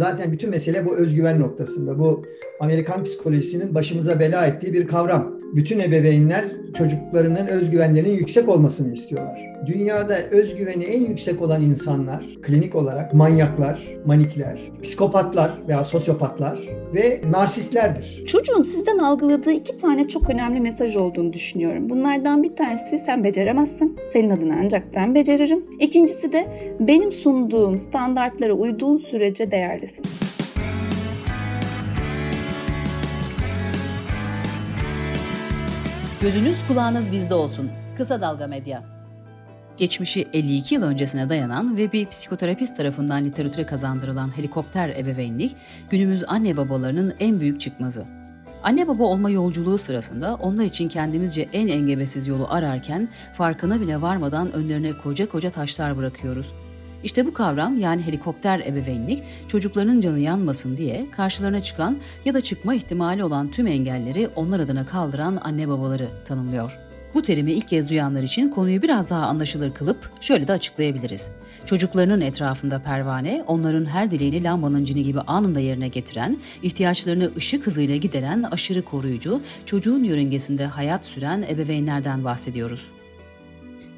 Zaten bütün mesele bu özgüven noktasında. Bu Amerikan psikolojisinin başımıza bela ettiği bir kavram. Bütün ebeveynler çocuklarının özgüvenlerinin yüksek olmasını istiyorlar. Dünyada özgüveni en yüksek olan insanlar klinik olarak manyaklar, manikler, psikopatlar veya sosyopatlar ve narsistlerdir. Çocuğun sizden algıladığı iki tane çok önemli mesaj olduğunu düşünüyorum. Bunlardan bir tanesi sen beceremezsin. Senin adına ancak ben beceririm. İkincisi de benim sunduğum standartlara uyduğun sürece değerlisin. Gözünüz kulağınız bizde olsun. Kısa Dalga Medya. Geçmişi 52 yıl öncesine dayanan ve bir psikoterapist tarafından literatüre kazandırılan helikopter ebeveynlik, günümüz anne babalarının en büyük çıkmazı. Anne baba olma yolculuğu sırasında onlar için kendimizce en engebesiz yolu ararken farkına bile varmadan önlerine koca koca taşlar bırakıyoruz. İşte bu kavram yani helikopter ebeveynlik çocuklarının canı yanmasın diye karşılarına çıkan ya da çıkma ihtimali olan tüm engelleri onlar adına kaldıran anne babaları tanımlıyor. Bu terimi ilk kez duyanlar için konuyu biraz daha anlaşılır kılıp şöyle de açıklayabiliriz. Çocuklarının etrafında pervane, onların her dileğini lambanın cini gibi anında yerine getiren, ihtiyaçlarını ışık hızıyla gideren aşırı koruyucu, çocuğun yörüngesinde hayat süren ebeveynlerden bahsediyoruz.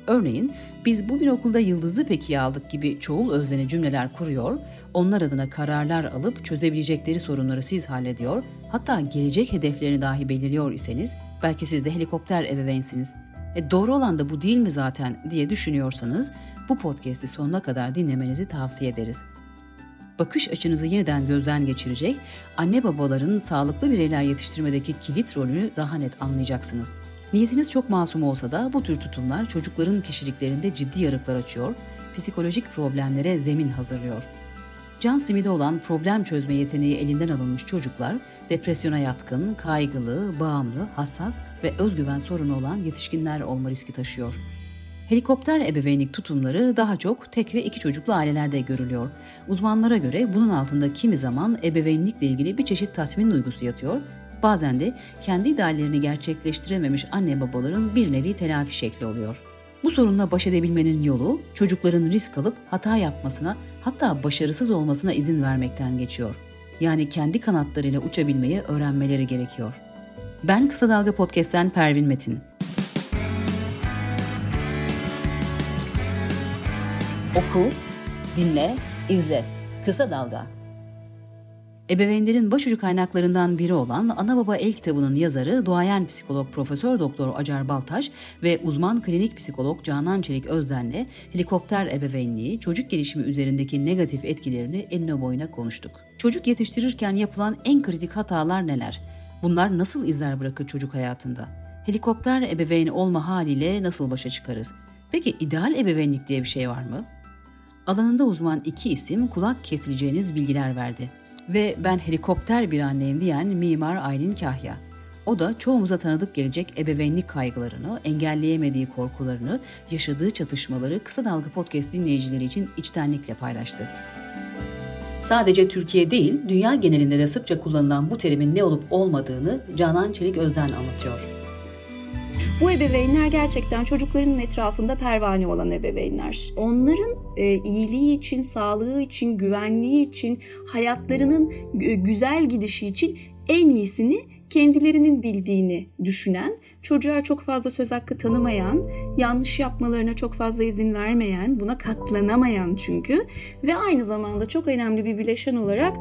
Örneğin biz bugün okulda yıldızı peki aldık gibi çoğul özleni cümleler kuruyor, onlar adına kararlar alıp çözebilecekleri sorunları siz hallediyor, hatta gelecek hedeflerini dahi belirliyor iseniz belki siz de helikopter ebeveynsiniz. E doğru olan da bu değil mi zaten diye düşünüyorsanız bu podcast'i sonuna kadar dinlemenizi tavsiye ederiz. Bakış açınızı yeniden gözden geçirecek, anne babaların sağlıklı bireyler yetiştirmedeki kilit rolünü daha net anlayacaksınız. Niyetiniz çok masum olsa da bu tür tutumlar çocukların kişiliklerinde ciddi yarıklar açıyor, psikolojik problemlere zemin hazırlıyor. Can simidi olan problem çözme yeteneği elinden alınmış çocuklar, depresyona yatkın, kaygılı, bağımlı, hassas ve özgüven sorunu olan yetişkinler olma riski taşıyor. Helikopter ebeveynlik tutumları daha çok tek ve iki çocuklu ailelerde görülüyor. Uzmanlara göre bunun altında kimi zaman ebeveynlikle ilgili bir çeşit tatmin duygusu yatıyor, bazen de kendi ideallerini gerçekleştirememiş anne babaların bir nevi telafi şekli oluyor. Bu sorunla baş edebilmenin yolu çocukların risk alıp hata yapmasına hatta başarısız olmasına izin vermekten geçiyor. Yani kendi kanatlarıyla uçabilmeyi öğrenmeleri gerekiyor. Ben Kısa Dalga Podcast'ten Pervin Metin. Oku, dinle, izle. Kısa Dalga. Ebeveynlerin başucu kaynaklarından biri olan Ana Baba El kitabının yazarı duayen psikolog Profesör Doktor Acar Baltaş ve uzman klinik psikolog Canan Çelik Özden'le helikopter ebeveynliği, çocuk gelişimi üzerindeki negatif etkilerini enine boyuna konuştuk. Çocuk yetiştirirken yapılan en kritik hatalar neler? Bunlar nasıl izler bırakır çocuk hayatında? Helikopter ebeveyn olma haliyle nasıl başa çıkarız? Peki ideal ebeveynlik diye bir şey var mı? Alanında uzman iki isim kulak kesileceğiniz bilgiler verdi ve ben helikopter bir anneyim diyen mimar Aylin Kahya. O da çoğumuza tanıdık gelecek ebeveynlik kaygılarını, engelleyemediği korkularını, yaşadığı çatışmaları Kısa Dalga Podcast dinleyicileri için içtenlikle paylaştı. Sadece Türkiye değil, dünya genelinde de sıkça kullanılan bu terimin ne olup olmadığını Canan Çelik Özden anlatıyor. Bu ebeveynler gerçekten çocuklarının etrafında pervane olan ebeveynler. Onların e, iyiliği için, sağlığı için, güvenliği için, hayatlarının e, güzel gidişi için en iyisini kendilerinin bildiğini düşünen, çocuğa çok fazla söz hakkı tanımayan, yanlış yapmalarına çok fazla izin vermeyen, buna katlanamayan çünkü ve aynı zamanda çok önemli bir bileşen olarak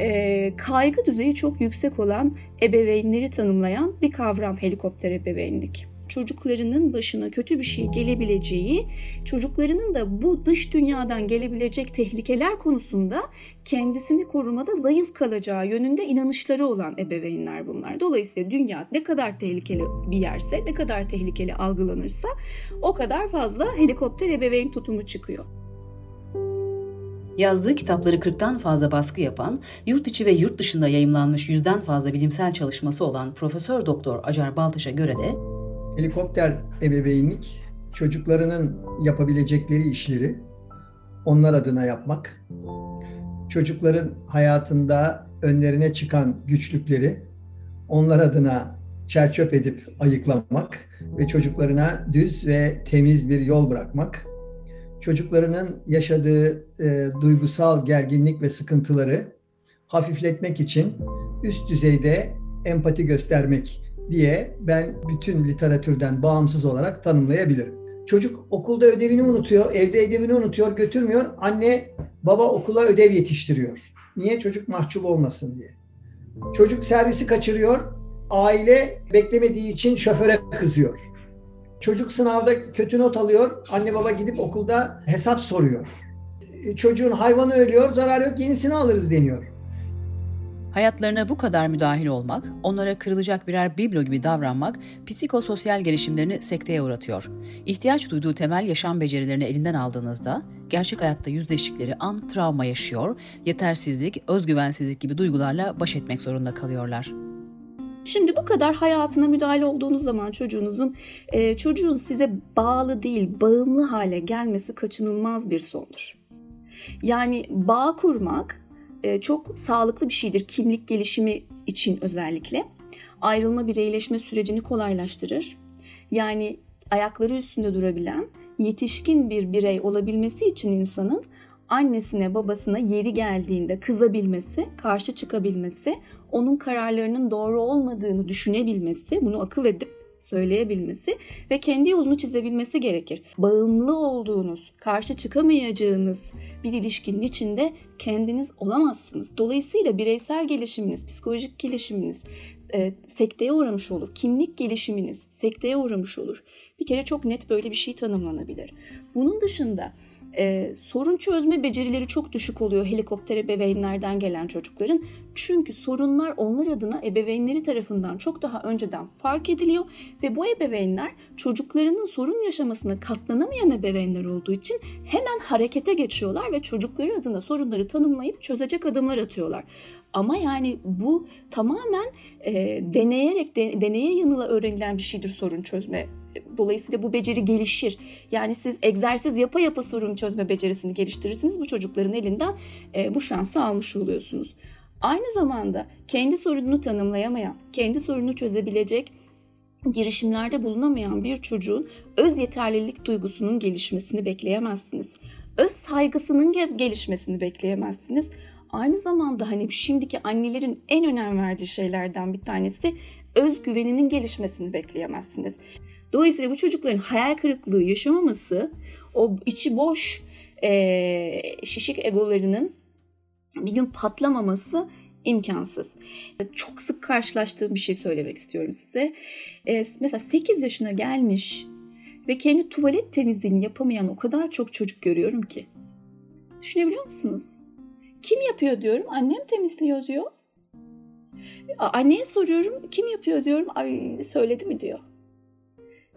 e, kaygı düzeyi çok yüksek olan ebeveynleri tanımlayan bir kavram helikopter ebeveynlik çocuklarının başına kötü bir şey gelebileceği, çocuklarının da bu dış dünyadan gelebilecek tehlikeler konusunda kendisini korumada zayıf kalacağı yönünde inanışları olan ebeveynler bunlar. Dolayısıyla dünya ne kadar tehlikeli bir yerse, ne kadar tehlikeli algılanırsa o kadar fazla helikopter ebeveyn tutumu çıkıyor. Yazdığı kitapları 40'tan fazla baskı yapan, yurt içi ve yurt dışında yayımlanmış yüzden fazla bilimsel çalışması olan Profesör Doktor Acar Baltaş'a göre de helikopter ebeveynlik çocuklarının yapabilecekleri işleri onlar adına yapmak, çocukların hayatında önlerine çıkan güçlükleri onlar adına çerçöp edip ayıklamak ve çocuklarına düz ve temiz bir yol bırakmak, çocuklarının yaşadığı e, duygusal gerginlik ve sıkıntıları hafifletmek için üst düzeyde empati göstermek diye ben bütün literatürden bağımsız olarak tanımlayabilirim. Çocuk okulda ödevini unutuyor, evde ödevini unutuyor, götürmüyor. Anne, baba okula ödev yetiştiriyor. Niye? Çocuk mahcup olmasın diye. Çocuk servisi kaçırıyor, aile beklemediği için şoföre kızıyor. Çocuk sınavda kötü not alıyor, anne baba gidip okulda hesap soruyor. Çocuğun hayvanı ölüyor, zarar yok yenisini alırız deniyor. Hayatlarına bu kadar müdahil olmak, onlara kırılacak birer biblo gibi davranmak psikososyal gelişimlerini sekteye uğratıyor. İhtiyaç duyduğu temel yaşam becerilerini elinden aldığınızda gerçek hayatta yüzleştikleri an travma yaşıyor, yetersizlik, özgüvensizlik gibi duygularla baş etmek zorunda kalıyorlar. Şimdi bu kadar hayatına müdahale olduğunuz zaman çocuğunuzun e, çocuğun size bağlı değil bağımlı hale gelmesi kaçınılmaz bir sondur. Yani bağ kurmak e, çok sağlıklı bir şeydir kimlik gelişimi için özellikle. Ayrılma bireyleşme sürecini kolaylaştırır. Yani ayakları üstünde durabilen yetişkin bir birey olabilmesi için insanın annesine babasına yeri geldiğinde kızabilmesi, karşı çıkabilmesi, onun kararlarının doğru olmadığını düşünebilmesi, bunu akıl edip söyleyebilmesi ve kendi yolunu çizebilmesi gerekir. Bağımlı olduğunuz, karşı çıkamayacağınız bir ilişkinin içinde kendiniz olamazsınız. Dolayısıyla bireysel gelişiminiz, psikolojik gelişiminiz e, sekteye uğramış olur. Kimlik gelişiminiz sekteye uğramış olur. Bir kere çok net böyle bir şey tanımlanabilir. Bunun dışında e, sorun çözme becerileri çok düşük oluyor helikopter ebeveynlerden gelen çocukların. Çünkü sorunlar onlar adına ebeveynleri tarafından çok daha önceden fark ediliyor ve bu ebeveynler çocuklarının sorun yaşamasına katlanamayan ebeveynler olduğu için hemen harekete geçiyorlar ve çocukları adına sorunları tanımlayıp çözecek adımlar atıyorlar. Ama yani bu tamamen e, deneyerek, de, deneye yanıla öğrenilen bir şeydir sorun çözme Dolayısıyla bu beceri gelişir. Yani siz egzersiz yapa yapa sorun çözme becerisini geliştirirsiniz. Bu çocukların elinden e, bu şansı almış oluyorsunuz. Aynı zamanda kendi sorununu tanımlayamayan, kendi sorununu çözebilecek girişimlerde bulunamayan bir çocuğun öz yeterlilik duygusunun gelişmesini bekleyemezsiniz. Öz saygısının gelişmesini bekleyemezsiniz. Aynı zamanda hani şimdiki annelerin en önem verdiği şeylerden bir tanesi özgüveninin gelişmesini bekleyemezsiniz. Dolayısıyla bu çocukların hayal kırıklığı yaşamaması, o içi boş e, şişik egolarının bir gün patlamaması imkansız. Çok sık karşılaştığım bir şey söylemek istiyorum size. E, mesela 8 yaşına gelmiş ve kendi tuvalet temizliğini yapamayan o kadar çok çocuk görüyorum ki. Düşünebiliyor musunuz? Kim yapıyor diyorum, annem temizliyor diyor. Anneye soruyorum, kim yapıyor diyorum, ay söyledi mi diyor.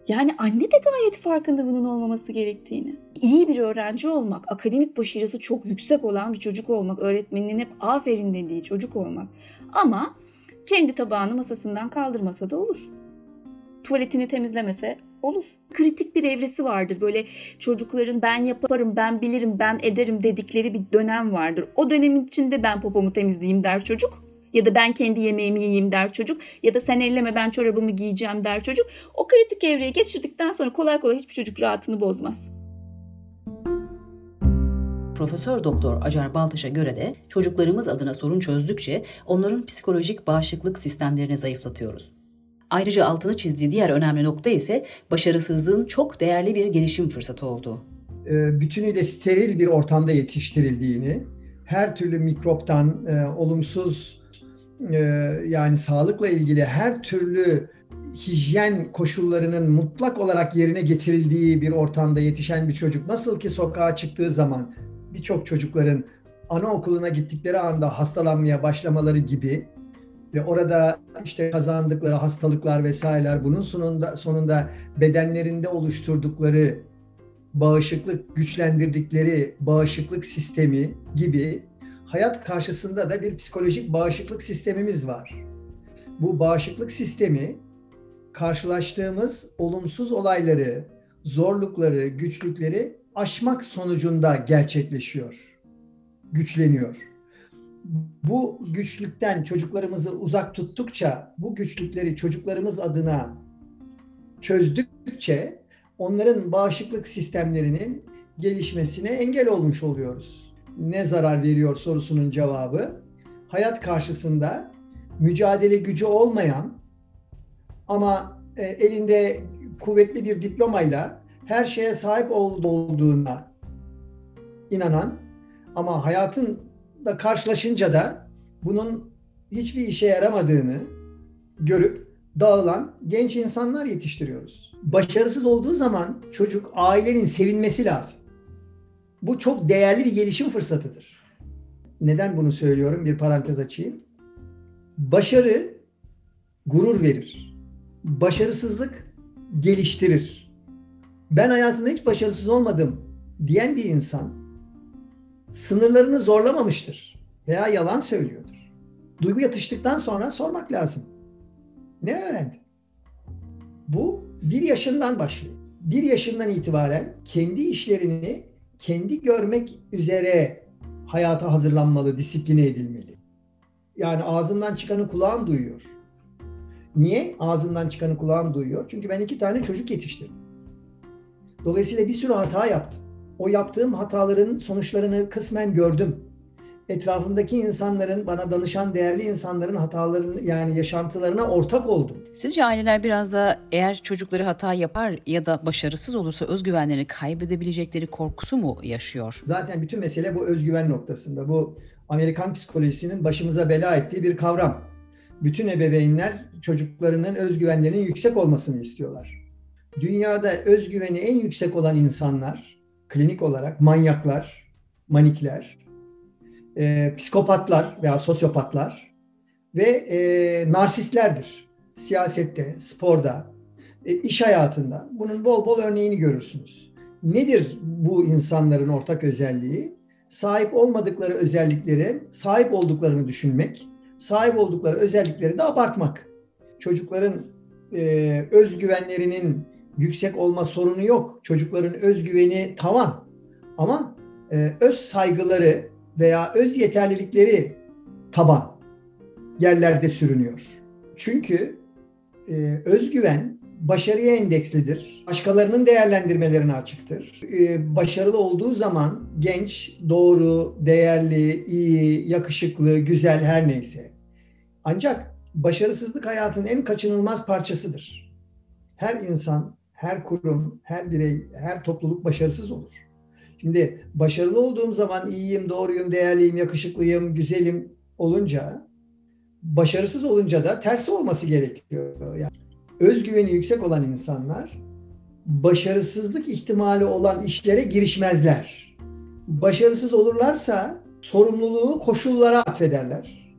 Yani anne de gayet farkında bunun olmaması gerektiğini. İyi bir öğrenci olmak, akademik başarısı çok yüksek olan bir çocuk olmak, öğretmeninin hep aferin dediği çocuk olmak. Ama kendi tabağını masasından kaldırmasa da olur. Tuvaletini temizlemese olur. Kritik bir evresi vardır. Böyle çocukların ben yaparım, ben bilirim, ben ederim dedikleri bir dönem vardır. O dönemin içinde ben popomu temizleyeyim der çocuk. Ya da ben kendi yemeğimi yiyeyim der çocuk. Ya da sen elleme ben çorabımı giyeceğim der çocuk. O kritik evreyi geçirdikten sonra kolay kolay hiçbir çocuk rahatını bozmaz. Profesör Doktor Acar Baltaş'a göre de çocuklarımız adına sorun çözdükçe onların psikolojik bağışıklık sistemlerini zayıflatıyoruz. Ayrıca altını çizdiği diğer önemli nokta ise başarısızlığın çok değerli bir gelişim fırsatı olduğu. Ee, bütünüyle steril bir ortamda yetiştirildiğini, her türlü mikroptan, e, olumsuz e, yani sağlıkla ilgili her türlü hijyen koşullarının mutlak olarak yerine getirildiği bir ortamda yetişen bir çocuk nasıl ki sokağa çıktığı zaman birçok çocukların anaokuluna gittikleri anda hastalanmaya başlamaları gibi ve orada işte kazandıkları hastalıklar vesaireler bunun sonunda sonunda bedenlerinde oluşturdukları bağışıklık güçlendirdikleri bağışıklık sistemi gibi hayat karşısında da bir psikolojik bağışıklık sistemimiz var. Bu bağışıklık sistemi karşılaştığımız olumsuz olayları, zorlukları, güçlükleri aşmak sonucunda gerçekleşiyor, güçleniyor. Bu güçlükten çocuklarımızı uzak tuttukça, bu güçlükleri çocuklarımız adına çözdükçe onların bağışıklık sistemlerinin gelişmesine engel olmuş oluyoruz. Ne zarar veriyor sorusunun cevabı hayat karşısında mücadele gücü olmayan ama e, elinde kuvvetli bir diplomayla her şeye sahip olduğuna inanan ama hayatın da karşılaşınca da bunun hiçbir işe yaramadığını görüp dağılan genç insanlar yetiştiriyoruz. Başarısız olduğu zaman çocuk ailenin sevinmesi lazım. Bu çok değerli bir gelişim fırsatıdır. Neden bunu söylüyorum? Bir parantez açayım. Başarı gurur verir. Başarısızlık geliştirir. Ben hayatımda hiç başarısız olmadım diyen bir insan sınırlarını zorlamamıştır veya yalan söylüyordur. Duygu yatıştıktan sonra sormak lazım. Ne öğrendin? Bu bir yaşından başlıyor. Bir yaşından itibaren kendi işlerini kendi görmek üzere hayata hazırlanmalı, disipline edilmeli. Yani ağzından çıkanı kulağın duyuyor. Niye ağzından çıkanı kulağın duyuyor? Çünkü ben iki tane çocuk yetiştirdim. Dolayısıyla bir sürü hata yaptım. O yaptığım hataların sonuçlarını kısmen gördüm. Etrafımdaki insanların, bana danışan değerli insanların hatalarını yani yaşantılarına ortak oldum. Sizce aileler biraz da eğer çocukları hata yapar ya da başarısız olursa özgüvenlerini kaybedebilecekleri korkusu mu yaşıyor? Zaten bütün mesele bu özgüven noktasında. Bu Amerikan psikolojisinin başımıza bela ettiği bir kavram. Bütün ebeveynler çocuklarının özgüvenlerinin yüksek olmasını istiyorlar. Dünyada özgüveni en yüksek olan insanlar, klinik olarak manyaklar, manikler, e, psikopatlar veya sosyopatlar ve e, narsistlerdir. Siyasette, sporda, e, iş hayatında bunun bol bol örneğini görürsünüz. Nedir bu insanların ortak özelliği? Sahip olmadıkları özellikleri sahip olduklarını düşünmek, sahip oldukları özellikleri de abartmak. Çocukların e, özgüvenlerinin yüksek olma sorunu yok. Çocukların özgüveni tavan. Ama e, öz saygıları veya öz yeterlilikleri taban yerlerde sürünüyor. Çünkü e, özgüven başarıya endekslidir. Başkalarının değerlendirmelerine açıktır. E, başarılı olduğu zaman genç, doğru, değerli, iyi, yakışıklı, güzel her neyse. Ancak başarısızlık hayatın en kaçınılmaz parçasıdır. Her insan, her kurum, her birey, her topluluk başarısız olur. Şimdi başarılı olduğum zaman iyiyim, doğruyum, değerliyim, yakışıklıyım, güzelim olunca başarısız olunca da tersi olması gerekiyor. Yani özgüveni yüksek olan insanlar başarısızlık ihtimali olan işlere girişmezler. Başarısız olurlarsa sorumluluğu koşullara atfederler.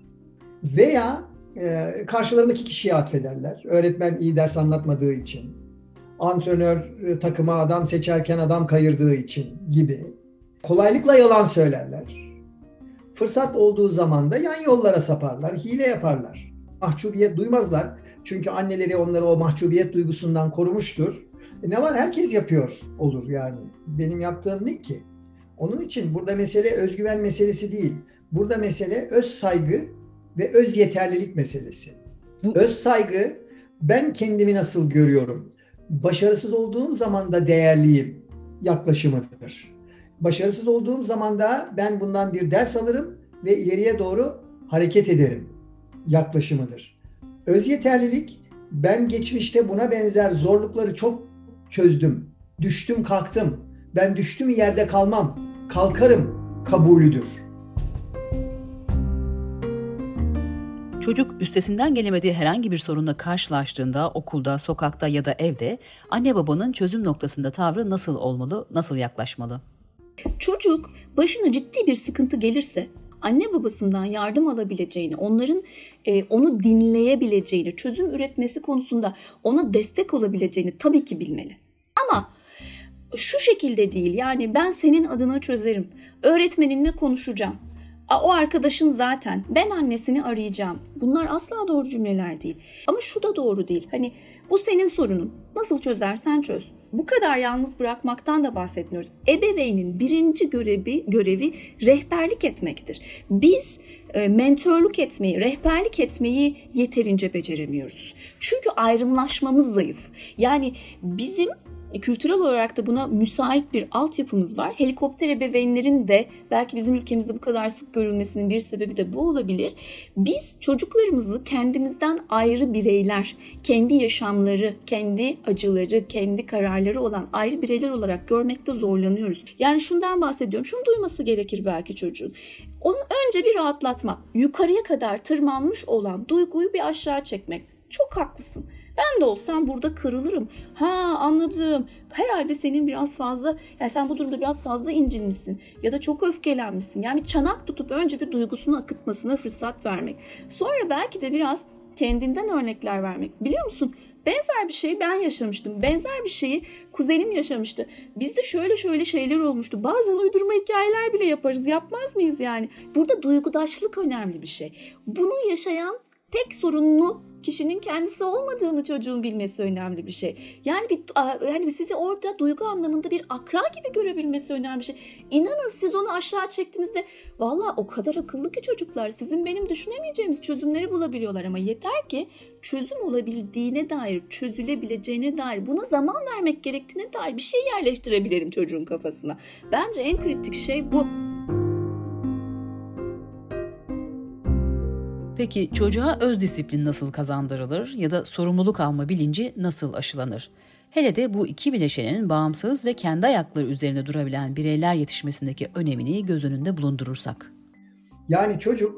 Veya e, karşılarındaki kişiye atfederler. Öğretmen iyi ders anlatmadığı için, antrenör e, takıma adam seçerken adam kayırdığı için gibi. Kolaylıkla yalan söylerler. Fırsat olduğu zaman da yan yollara saparlar, hile yaparlar. Mahcubiyet duymazlar. Çünkü anneleri onları o mahcubiyet duygusundan korumuştur. E ne var herkes yapıyor olur yani. Benim yaptığım ne ki? Onun için burada mesele özgüven meselesi değil. Burada mesele öz saygı ve öz yeterlilik meselesi. Öz saygı ben kendimi nasıl görüyorum? Başarısız olduğum zaman da değerliyim yaklaşımıdır. Başarısız olduğum zaman da ben bundan bir ders alırım ve ileriye doğru hareket ederim yaklaşımıdır. Öz yeterlilik ben geçmişte buna benzer zorlukları çok çözdüm. Düştüm kalktım. Ben düştüm yerde kalmam. Kalkarım kabulüdür. Çocuk üstesinden gelemediği herhangi bir sorunla karşılaştığında okulda, sokakta ya da evde anne babanın çözüm noktasında tavrı nasıl olmalı, nasıl yaklaşmalı? Çocuk başına ciddi bir sıkıntı gelirse anne babasından yardım alabileceğini, onların e, onu dinleyebileceğini, çözüm üretmesi konusunda ona destek olabileceğini tabii ki bilmeli. Ama şu şekilde değil yani ben senin adına çözerim, öğretmeninle konuşacağım, o arkadaşın zaten ben annesini arayacağım. Bunlar asla doğru cümleler değil. Ama şu da doğru değil. Hani bu senin sorunun. Nasıl çözersen çöz. Bu kadar yalnız bırakmaktan da bahsetmiyoruz. Ebeveynin birinci görevi, görevi rehberlik etmektir. Biz e, mentörlük etmeyi, rehberlik etmeyi yeterince beceremiyoruz. Çünkü ayrımlaşmamız zayıf. Yani bizim e, kültürel olarak da buna müsait bir altyapımız var. Helikopter ebeveynlerin de belki bizim ülkemizde bu kadar sık görülmesinin bir sebebi de bu olabilir. Biz çocuklarımızı kendimizden ayrı bireyler, kendi yaşamları, kendi acıları, kendi kararları olan ayrı bireyler olarak görmekte zorlanıyoruz. Yani şundan bahsediyorum. Şunu duyması gerekir belki çocuğun. Onu önce bir rahatlatmak, yukarıya kadar tırmanmış olan duyguyu bir aşağı çekmek. Çok haklısın. Ben de olsam burada kırılırım. Ha anladım. Herhalde senin biraz fazla, yani sen bu durumda biraz fazla incinmişsin ya da çok öfkelenmişsin. Yani çanak tutup önce bir duygusunu akıtmasına fırsat vermek. Sonra belki de biraz kendinden örnekler vermek. Biliyor musun? Benzer bir şeyi ben yaşamıştım. Benzer bir şeyi kuzenim yaşamıştı. Bizde şöyle şöyle şeyler olmuştu. Bazen uydurma hikayeler bile yaparız. Yapmaz mıyız yani? Burada duygudaşlık önemli bir şey. Bunu yaşayan tek sorunlu kişinin kendisi olmadığını çocuğun bilmesi önemli bir şey. Yani bir yani sizi orada duygu anlamında bir akra gibi görebilmesi önemli bir şey. İnanın siz onu aşağı çektiğinizde valla o kadar akıllı ki çocuklar sizin benim düşünemeyeceğimiz çözümleri bulabiliyorlar ama yeter ki çözüm olabildiğine dair, çözülebileceğine dair, buna zaman vermek gerektiğine dair bir şey yerleştirebilirim çocuğun kafasına. Bence en kritik şey bu. Peki çocuğa öz disiplin nasıl kazandırılır ya da sorumluluk alma bilinci nasıl aşılanır? Hele de bu iki bileşenin bağımsız ve kendi ayakları üzerinde durabilen bireyler yetişmesindeki önemini göz önünde bulundurursak. Yani çocuk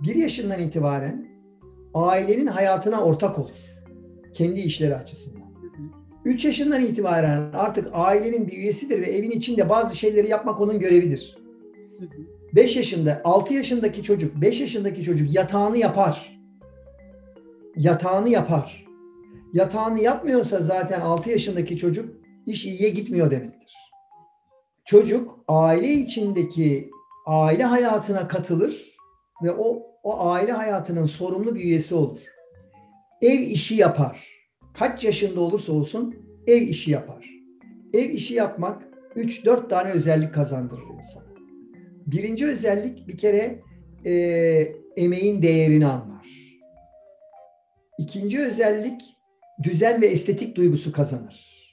bir yaşından itibaren ailenin hayatına ortak olur. Kendi işleri açısından. 3 yaşından itibaren artık ailenin bir üyesidir ve evin içinde bazı şeyleri yapmak onun görevidir. 5 yaşında, 6 yaşındaki çocuk, 5 yaşındaki çocuk yatağını yapar. Yatağını yapar. Yatağını yapmıyorsa zaten 6 yaşındaki çocuk iş iyiye gitmiyor demektir. Çocuk aile içindeki aile hayatına katılır ve o o aile hayatının sorumlu bir üyesi olur. Ev işi yapar. Kaç yaşında olursa olsun ev işi yapar. Ev işi yapmak 3-4 tane özellik kazandırır insan. Birinci özellik bir kere e, emeğin değerini anlar. İkinci özellik düzen ve estetik duygusu kazanır.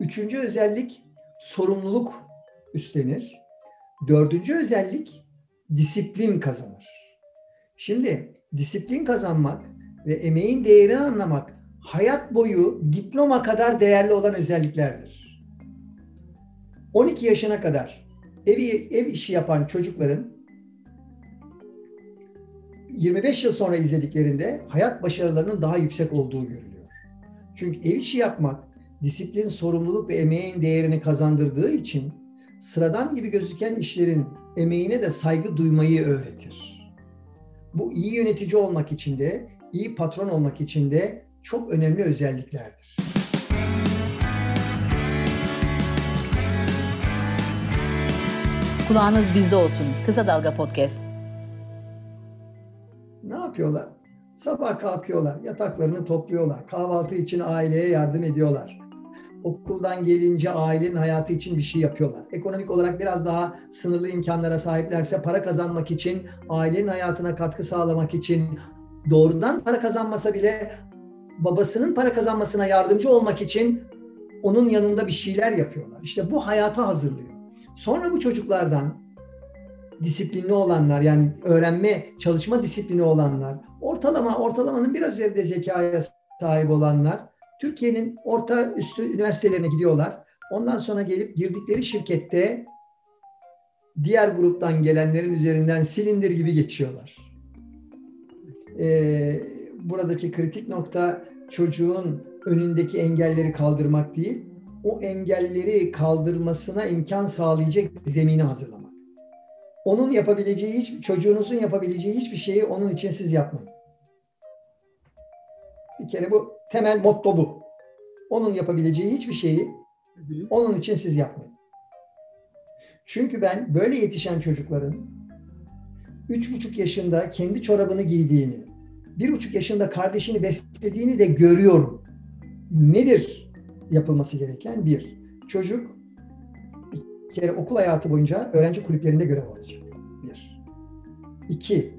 Üçüncü özellik sorumluluk üstlenir. Dördüncü özellik disiplin kazanır. Şimdi disiplin kazanmak ve emeğin değerini anlamak hayat boyu diploma kadar değerli olan özelliklerdir. 12 yaşına kadar ev, ev işi yapan çocukların 25 yıl sonra izlediklerinde hayat başarılarının daha yüksek olduğu görülüyor. Çünkü ev işi yapmak disiplin, sorumluluk ve emeğin değerini kazandırdığı için sıradan gibi gözüken işlerin emeğine de saygı duymayı öğretir. Bu iyi yönetici olmak için de, iyi patron olmak için de çok önemli özelliklerdir. Kulağınız bizde olsun. Kısa Dalga Podcast. Ne yapıyorlar? Sabah kalkıyorlar, yataklarını topluyorlar, kahvaltı için aileye yardım ediyorlar. Okuldan gelince ailenin hayatı için bir şey yapıyorlar. Ekonomik olarak biraz daha sınırlı imkanlara sahiplerse para kazanmak için, ailenin hayatına katkı sağlamak için, doğrudan para kazanmasa bile babasının para kazanmasına yardımcı olmak için onun yanında bir şeyler yapıyorlar. İşte bu hayata hazırlıyor. Sonra bu çocuklardan disiplinli olanlar yani öğrenme, çalışma disiplini olanlar, ortalama ortalamanın biraz üzerinde zekaya sahip olanlar Türkiye'nin orta üstü üniversitelerine gidiyorlar. Ondan sonra gelip girdikleri şirkette diğer gruptan gelenlerin üzerinden silindir gibi geçiyorlar. Ee, buradaki kritik nokta çocuğun önündeki engelleri kaldırmak değil, o engelleri kaldırmasına imkan sağlayacak zemini hazırlamak. Onun yapabileceği hiç çocuğunuzun yapabileceği hiçbir şeyi onun için siz yapmayın. Bir kere bu temel motto bu. Onun yapabileceği hiçbir şeyi onun için siz yapmayın. Çünkü ben böyle yetişen çocukların üç buçuk yaşında kendi çorabını giydiğini, bir buçuk yaşında kardeşini beslediğini de görüyorum. Nedir yapılması gereken bir. Çocuk bir kere okul hayatı boyunca öğrenci kulüplerinde görev alacak. Bir. İki,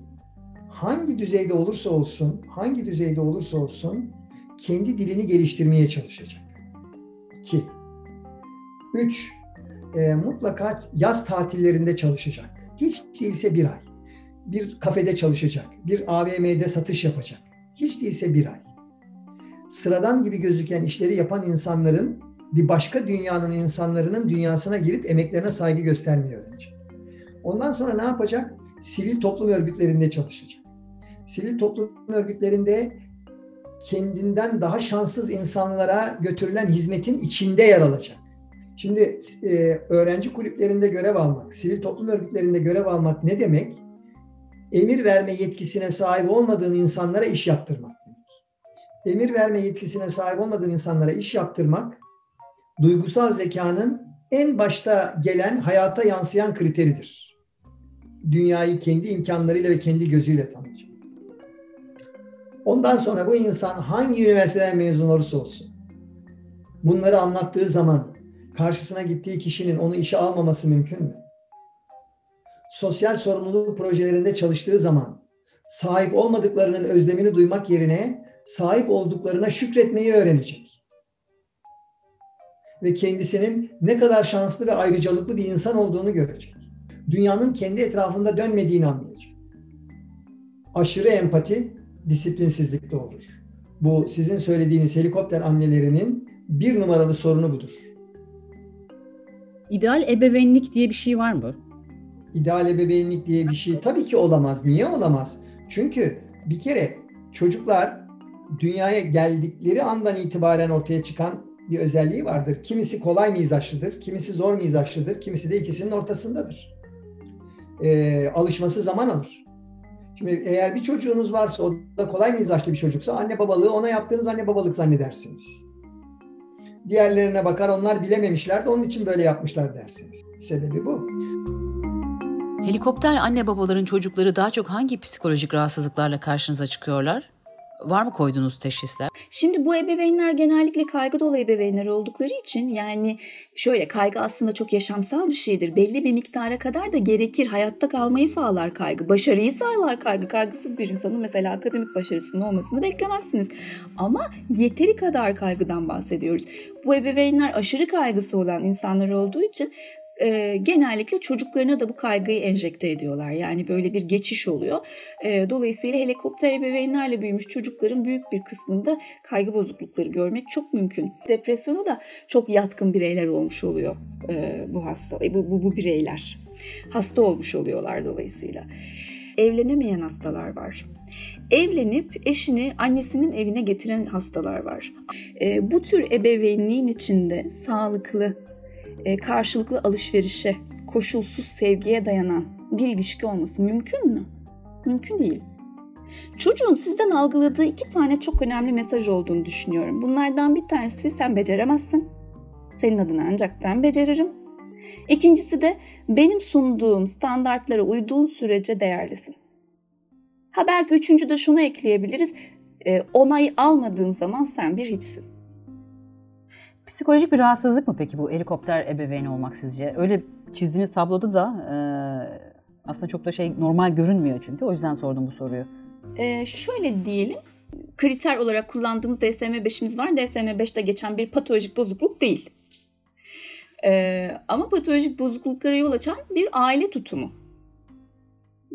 hangi düzeyde olursa olsun, hangi düzeyde olursa olsun kendi dilini geliştirmeye çalışacak. 2. 3. E, mutlaka yaz tatillerinde çalışacak. Hiç değilse bir ay. Bir kafede çalışacak. Bir AVM'de satış yapacak. Hiç değilse bir ay. Sıradan gibi gözüken işleri yapan insanların bir başka dünyanın insanların dünyasına girip emeklerine saygı göstermeyi öğrenecek. Ondan sonra ne yapacak? Sivil toplum örgütlerinde çalışacak. Sivil toplum örgütlerinde kendinden daha şanssız insanlara götürülen hizmetin içinde yer alacak. Şimdi e, öğrenci kulüplerinde görev almak, sivil toplum örgütlerinde görev almak ne demek? Emir verme yetkisine sahip olmadığın insanlara iş yaptırmak. Emir verme yetkisine sahip olmadığın insanlara iş yaptırmak, duygusal zekanın en başta gelen hayata yansıyan kriteridir. Dünyayı kendi imkanlarıyla ve kendi gözüyle tanıyacak. Ondan sonra bu insan hangi üniversiteden mezun olursa olsun bunları anlattığı zaman karşısına gittiği kişinin onu işe almaması mümkün mü? Sosyal sorumluluk projelerinde çalıştığı zaman sahip olmadıklarının özlemini duymak yerine sahip olduklarına şükretmeyi öğrenecek. Ve kendisinin ne kadar şanslı ve ayrıcalıklı bir insan olduğunu görecek. Dünyanın kendi etrafında dönmediğini anlayacak. Aşırı empati disiplinsizlikte olur. Bu sizin söylediğiniz helikopter annelerinin bir numaralı sorunu budur. İdeal ebeveynlik diye bir şey var mı? İdeal ebeveynlik diye bir şey tabii ki olamaz. Niye olamaz? Çünkü bir kere çocuklar dünyaya geldikleri andan itibaren ortaya çıkan bir özelliği vardır. Kimisi kolay mizaçlıdır, kimisi zor mizaçlıdır, kimisi de ikisinin ortasındadır. Ee, alışması zaman alır. Şimdi eğer bir çocuğunuz varsa o da kolay mizaçlı bir çocuksa anne babalığı ona yaptığınız anne babalık zannedersiniz. Diğerlerine bakar onlar bilememişler de onun için böyle yapmışlar dersiniz. Sebebi bu. Helikopter anne babaların çocukları daha çok hangi psikolojik rahatsızlıklarla karşınıza çıkıyorlar? Var mı koyduğunuz teşhisler? Şimdi bu ebeveynler genellikle kaygı dolu ebeveynler oldukları için yani şöyle kaygı aslında çok yaşamsal bir şeydir. Belli bir miktara kadar da gerekir. Hayatta kalmayı sağlar kaygı. Başarıyı sağlar kaygı. Kaygısız bir insanın mesela akademik başarısının olmasını beklemezsiniz. Ama yeteri kadar kaygıdan bahsediyoruz. Bu ebeveynler aşırı kaygısı olan insanlar olduğu için e, genellikle çocuklarına da bu kaygıyı enjekte ediyorlar. Yani böyle bir geçiş oluyor. E, dolayısıyla helikopter ebeveynlerle büyümüş çocukların büyük bir kısmında kaygı bozuklukları görmek çok mümkün. Depresyona da çok yatkın bireyler olmuş oluyor e, bu hasta, bu, bu, bu bireyler. Hasta olmuş oluyorlar dolayısıyla. Evlenemeyen hastalar var. Evlenip eşini annesinin evine getiren hastalar var. E, bu tür ebeveynliğin içinde sağlıklı e, karşılıklı alışverişe, koşulsuz sevgiye dayanan bir ilişki olması mümkün mü? Mümkün değil. Çocuğun sizden algıladığı iki tane çok önemli mesaj olduğunu düşünüyorum. Bunlardan bir tanesi sen beceremezsin. Senin adına ancak ben beceririm. İkincisi de benim sunduğum standartlara uyduğun sürece değerlisin. Ha belki üçüncü de şunu ekleyebiliriz. E, onay almadığın zaman sen bir hiçsin. Psikolojik bir rahatsızlık mı peki bu helikopter ebeveyni olmak sizce? Öyle çizdiğiniz tabloda da e, aslında çok da şey normal görünmüyor çünkü. O yüzden sordum bu soruyu. E, şöyle diyelim. Kriter olarak kullandığımız DSM-5'imiz var. DSM-5'te geçen bir patolojik bozukluk değil. E, ama patolojik bozukluklara yol açan bir aile tutumu.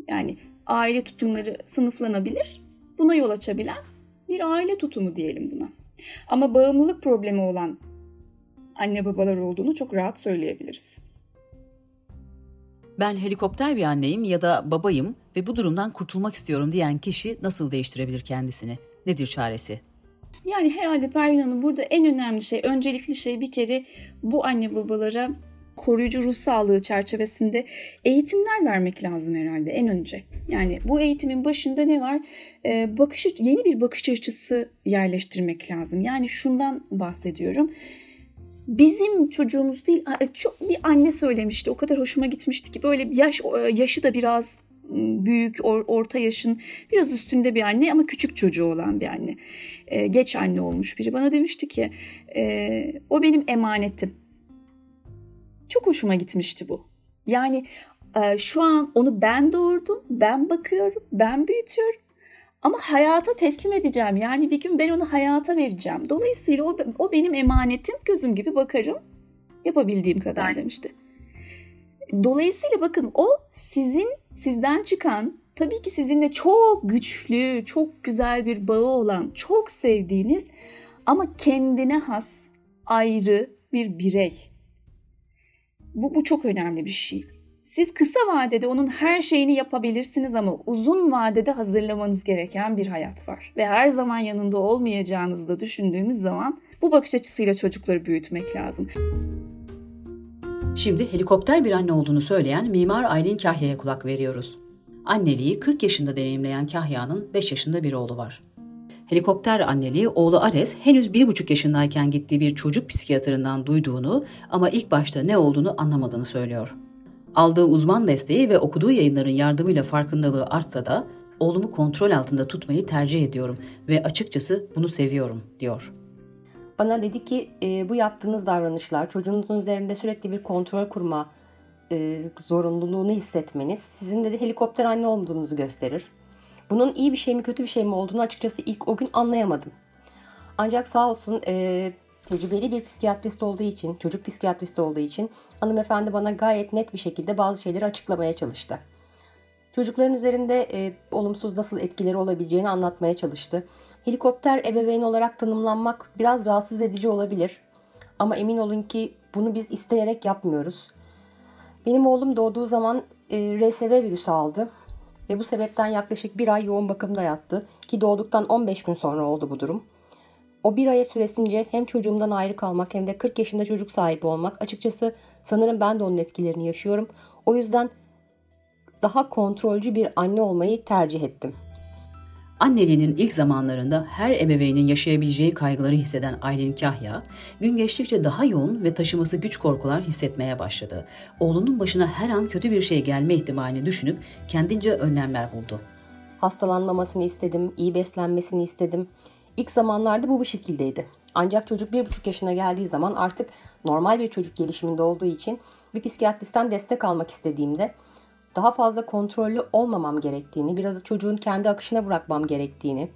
Yani aile tutumları sınıflanabilir. Buna yol açabilen bir aile tutumu diyelim buna. Ama bağımlılık problemi olan anne babalar olduğunu çok rahat söyleyebiliriz. Ben helikopter bir anneyim ya da babayım ve bu durumdan kurtulmak istiyorum diyen kişi nasıl değiştirebilir kendisini? Nedir çaresi? Yani herhalde Pervin Hanım burada en önemli şey, öncelikli şey bir kere bu anne babalara koruyucu ruh sağlığı çerçevesinde eğitimler vermek lazım herhalde en önce. Yani bu eğitimin başında ne var? Ee, bakış yeni bir bakış açısı yerleştirmek lazım. Yani şundan bahsediyorum bizim çocuğumuz değil çok bir anne söylemişti o kadar hoşuma gitmişti ki böyle yaş yaşı da biraz büyük orta yaşın biraz üstünde bir anne ama küçük çocuğu olan bir anne. Ee, geç anne olmuş biri. Bana demişti ki e, o benim emanetim. Çok hoşuma gitmişti bu. Yani e, şu an onu ben doğurdum ben bakıyorum ben büyütüyorum Ama hayata teslim edeceğim. Yani bir gün ben onu hayata vereceğim. Dolayısıyla o, o benim emanetim. Gözüm gibi bakarım. Yapabildiğim kadar demişti. Dolayısıyla bakın o sizin sizden çıkan tabii ki sizinle çok güçlü, çok güzel bir bağı olan, çok sevdiğiniz ama kendine has, ayrı bir birey. Bu, bu çok önemli bir şey. Siz kısa vadede onun her şeyini yapabilirsiniz ama uzun vadede hazırlamanız gereken bir hayat var. Ve her zaman yanında olmayacağınızı da düşündüğümüz zaman bu bakış açısıyla çocukları büyütmek lazım. Şimdi helikopter bir anne olduğunu söyleyen mimar Aylin Kahya'ya kulak veriyoruz. Anneliği 40 yaşında deneyimleyen Kahya'nın 5 yaşında bir oğlu var. Helikopter anneliği oğlu Ares henüz 1,5 yaşındayken gittiği bir çocuk psikiyatrından duyduğunu ama ilk başta ne olduğunu anlamadığını söylüyor. Aldığı uzman desteği ve okuduğu yayınların yardımıyla farkındalığı artsa da oğlumu kontrol altında tutmayı tercih ediyorum ve açıkçası bunu seviyorum diyor. Bana dedi ki e, bu yaptığınız davranışlar çocuğunuzun üzerinde sürekli bir kontrol kurma e, zorunluluğunu hissetmeniz sizin dedi helikopter anne olduğunuzu gösterir. Bunun iyi bir şey mi kötü bir şey mi olduğunu açıkçası ilk o gün anlayamadım. Ancak sağ olsun e, tecrübeli bir psikiyatrist olduğu için, çocuk psikiyatristi olduğu için hanımefendi bana gayet net bir şekilde bazı şeyleri açıklamaya çalıştı. Çocukların üzerinde e, olumsuz nasıl etkileri olabileceğini anlatmaya çalıştı. Helikopter ebeveyn olarak tanımlanmak biraz rahatsız edici olabilir. Ama emin olun ki bunu biz isteyerek yapmıyoruz. Benim oğlum doğduğu zaman e, RSV virüsü aldı ve bu sebepten yaklaşık bir ay yoğun bakımda yattı ki doğduktan 15 gün sonra oldu bu durum. O bir ay süresince hem çocuğumdan ayrı kalmak hem de 40 yaşında çocuk sahibi olmak açıkçası sanırım ben de onun etkilerini yaşıyorum. O yüzden daha kontrolcü bir anne olmayı tercih ettim. Anneliğinin ilk zamanlarında her ebeveynin yaşayabileceği kaygıları hisseden Aylin Kahya, gün geçtikçe daha yoğun ve taşıması güç korkular hissetmeye başladı. Oğlunun başına her an kötü bir şey gelme ihtimalini düşünüp kendince önlemler buldu. Hastalanmamasını istedim, iyi beslenmesini istedim. İlk zamanlarda bu bu şekildeydi. Ancak çocuk bir buçuk yaşına geldiği zaman artık normal bir çocuk gelişiminde olduğu için bir psikiyatristten destek almak istediğimde daha fazla kontrollü olmamam gerektiğini, biraz çocuğun kendi akışına bırakmam gerektiğini,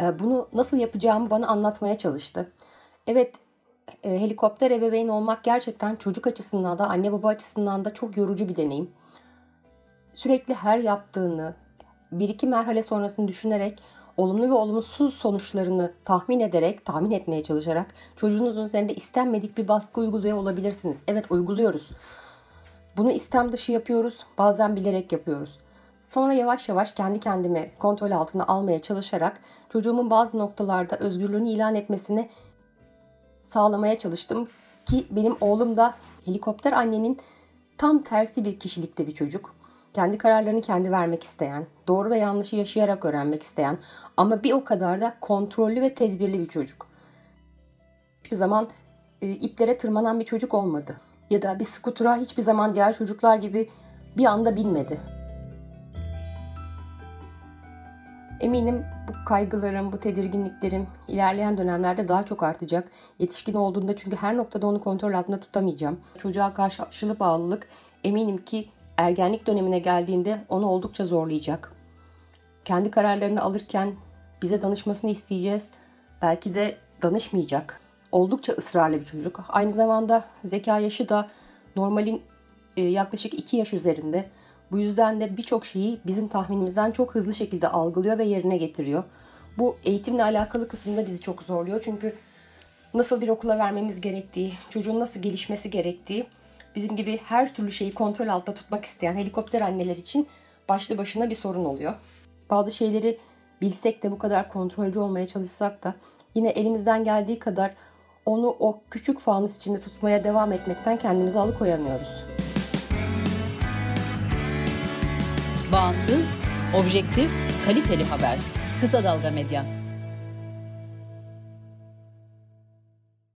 e, bunu nasıl yapacağımı bana anlatmaya çalıştı. Evet, e, helikopter ebeveyn olmak gerçekten çocuk açısından da anne baba açısından da çok yorucu bir deneyim. Sürekli her yaptığını, bir iki merhale sonrasını düşünerek olumlu ve olumsuz sonuçlarını tahmin ederek, tahmin etmeye çalışarak çocuğunuzun üzerinde istenmedik bir baskı uyguluyor olabilirsiniz. Evet uyguluyoruz. Bunu istem dışı yapıyoruz, bazen bilerek yapıyoruz. Sonra yavaş yavaş kendi kendimi kontrol altına almaya çalışarak çocuğumun bazı noktalarda özgürlüğünü ilan etmesini sağlamaya çalıştım ki benim oğlum da helikopter annenin tam tersi bir kişilikte bir çocuk. Kendi kararlarını kendi vermek isteyen, doğru ve yanlışı yaşayarak öğrenmek isteyen ama bir o kadar da kontrollü ve tedbirli bir çocuk. Hiçbir zaman e, iplere tırmanan bir çocuk olmadı ya da bir skutura hiçbir zaman diğer çocuklar gibi bir anda binmedi. Eminim bu kaygılarım, bu tedirginliklerim ilerleyen dönemlerde daha çok artacak. Yetişkin olduğunda çünkü her noktada onu kontrol altında tutamayacağım. Çocuğa karşı aşırı bağlılık eminim ki ergenlik dönemine geldiğinde onu oldukça zorlayacak. Kendi kararlarını alırken bize danışmasını isteyeceğiz. Belki de danışmayacak oldukça ısrarlı bir çocuk. Aynı zamanda zeka yaşı da normalin e, yaklaşık 2 yaş üzerinde. Bu yüzden de birçok şeyi bizim tahminimizden çok hızlı şekilde algılıyor ve yerine getiriyor. Bu eğitimle alakalı kısımda bizi çok zorluyor. Çünkü nasıl bir okula vermemiz gerektiği, çocuğun nasıl gelişmesi gerektiği bizim gibi her türlü şeyi kontrol altında tutmak isteyen helikopter anneler için başlı başına bir sorun oluyor. Bazı şeyleri bilsek de bu kadar kontrolcü olmaya çalışsak da yine elimizden geldiği kadar onu o küçük fanus içinde tutmaya devam etmekten kendimizi alıkoyamıyoruz. Bağımsız, objektif, kaliteli haber. Kısa Dalga Medya.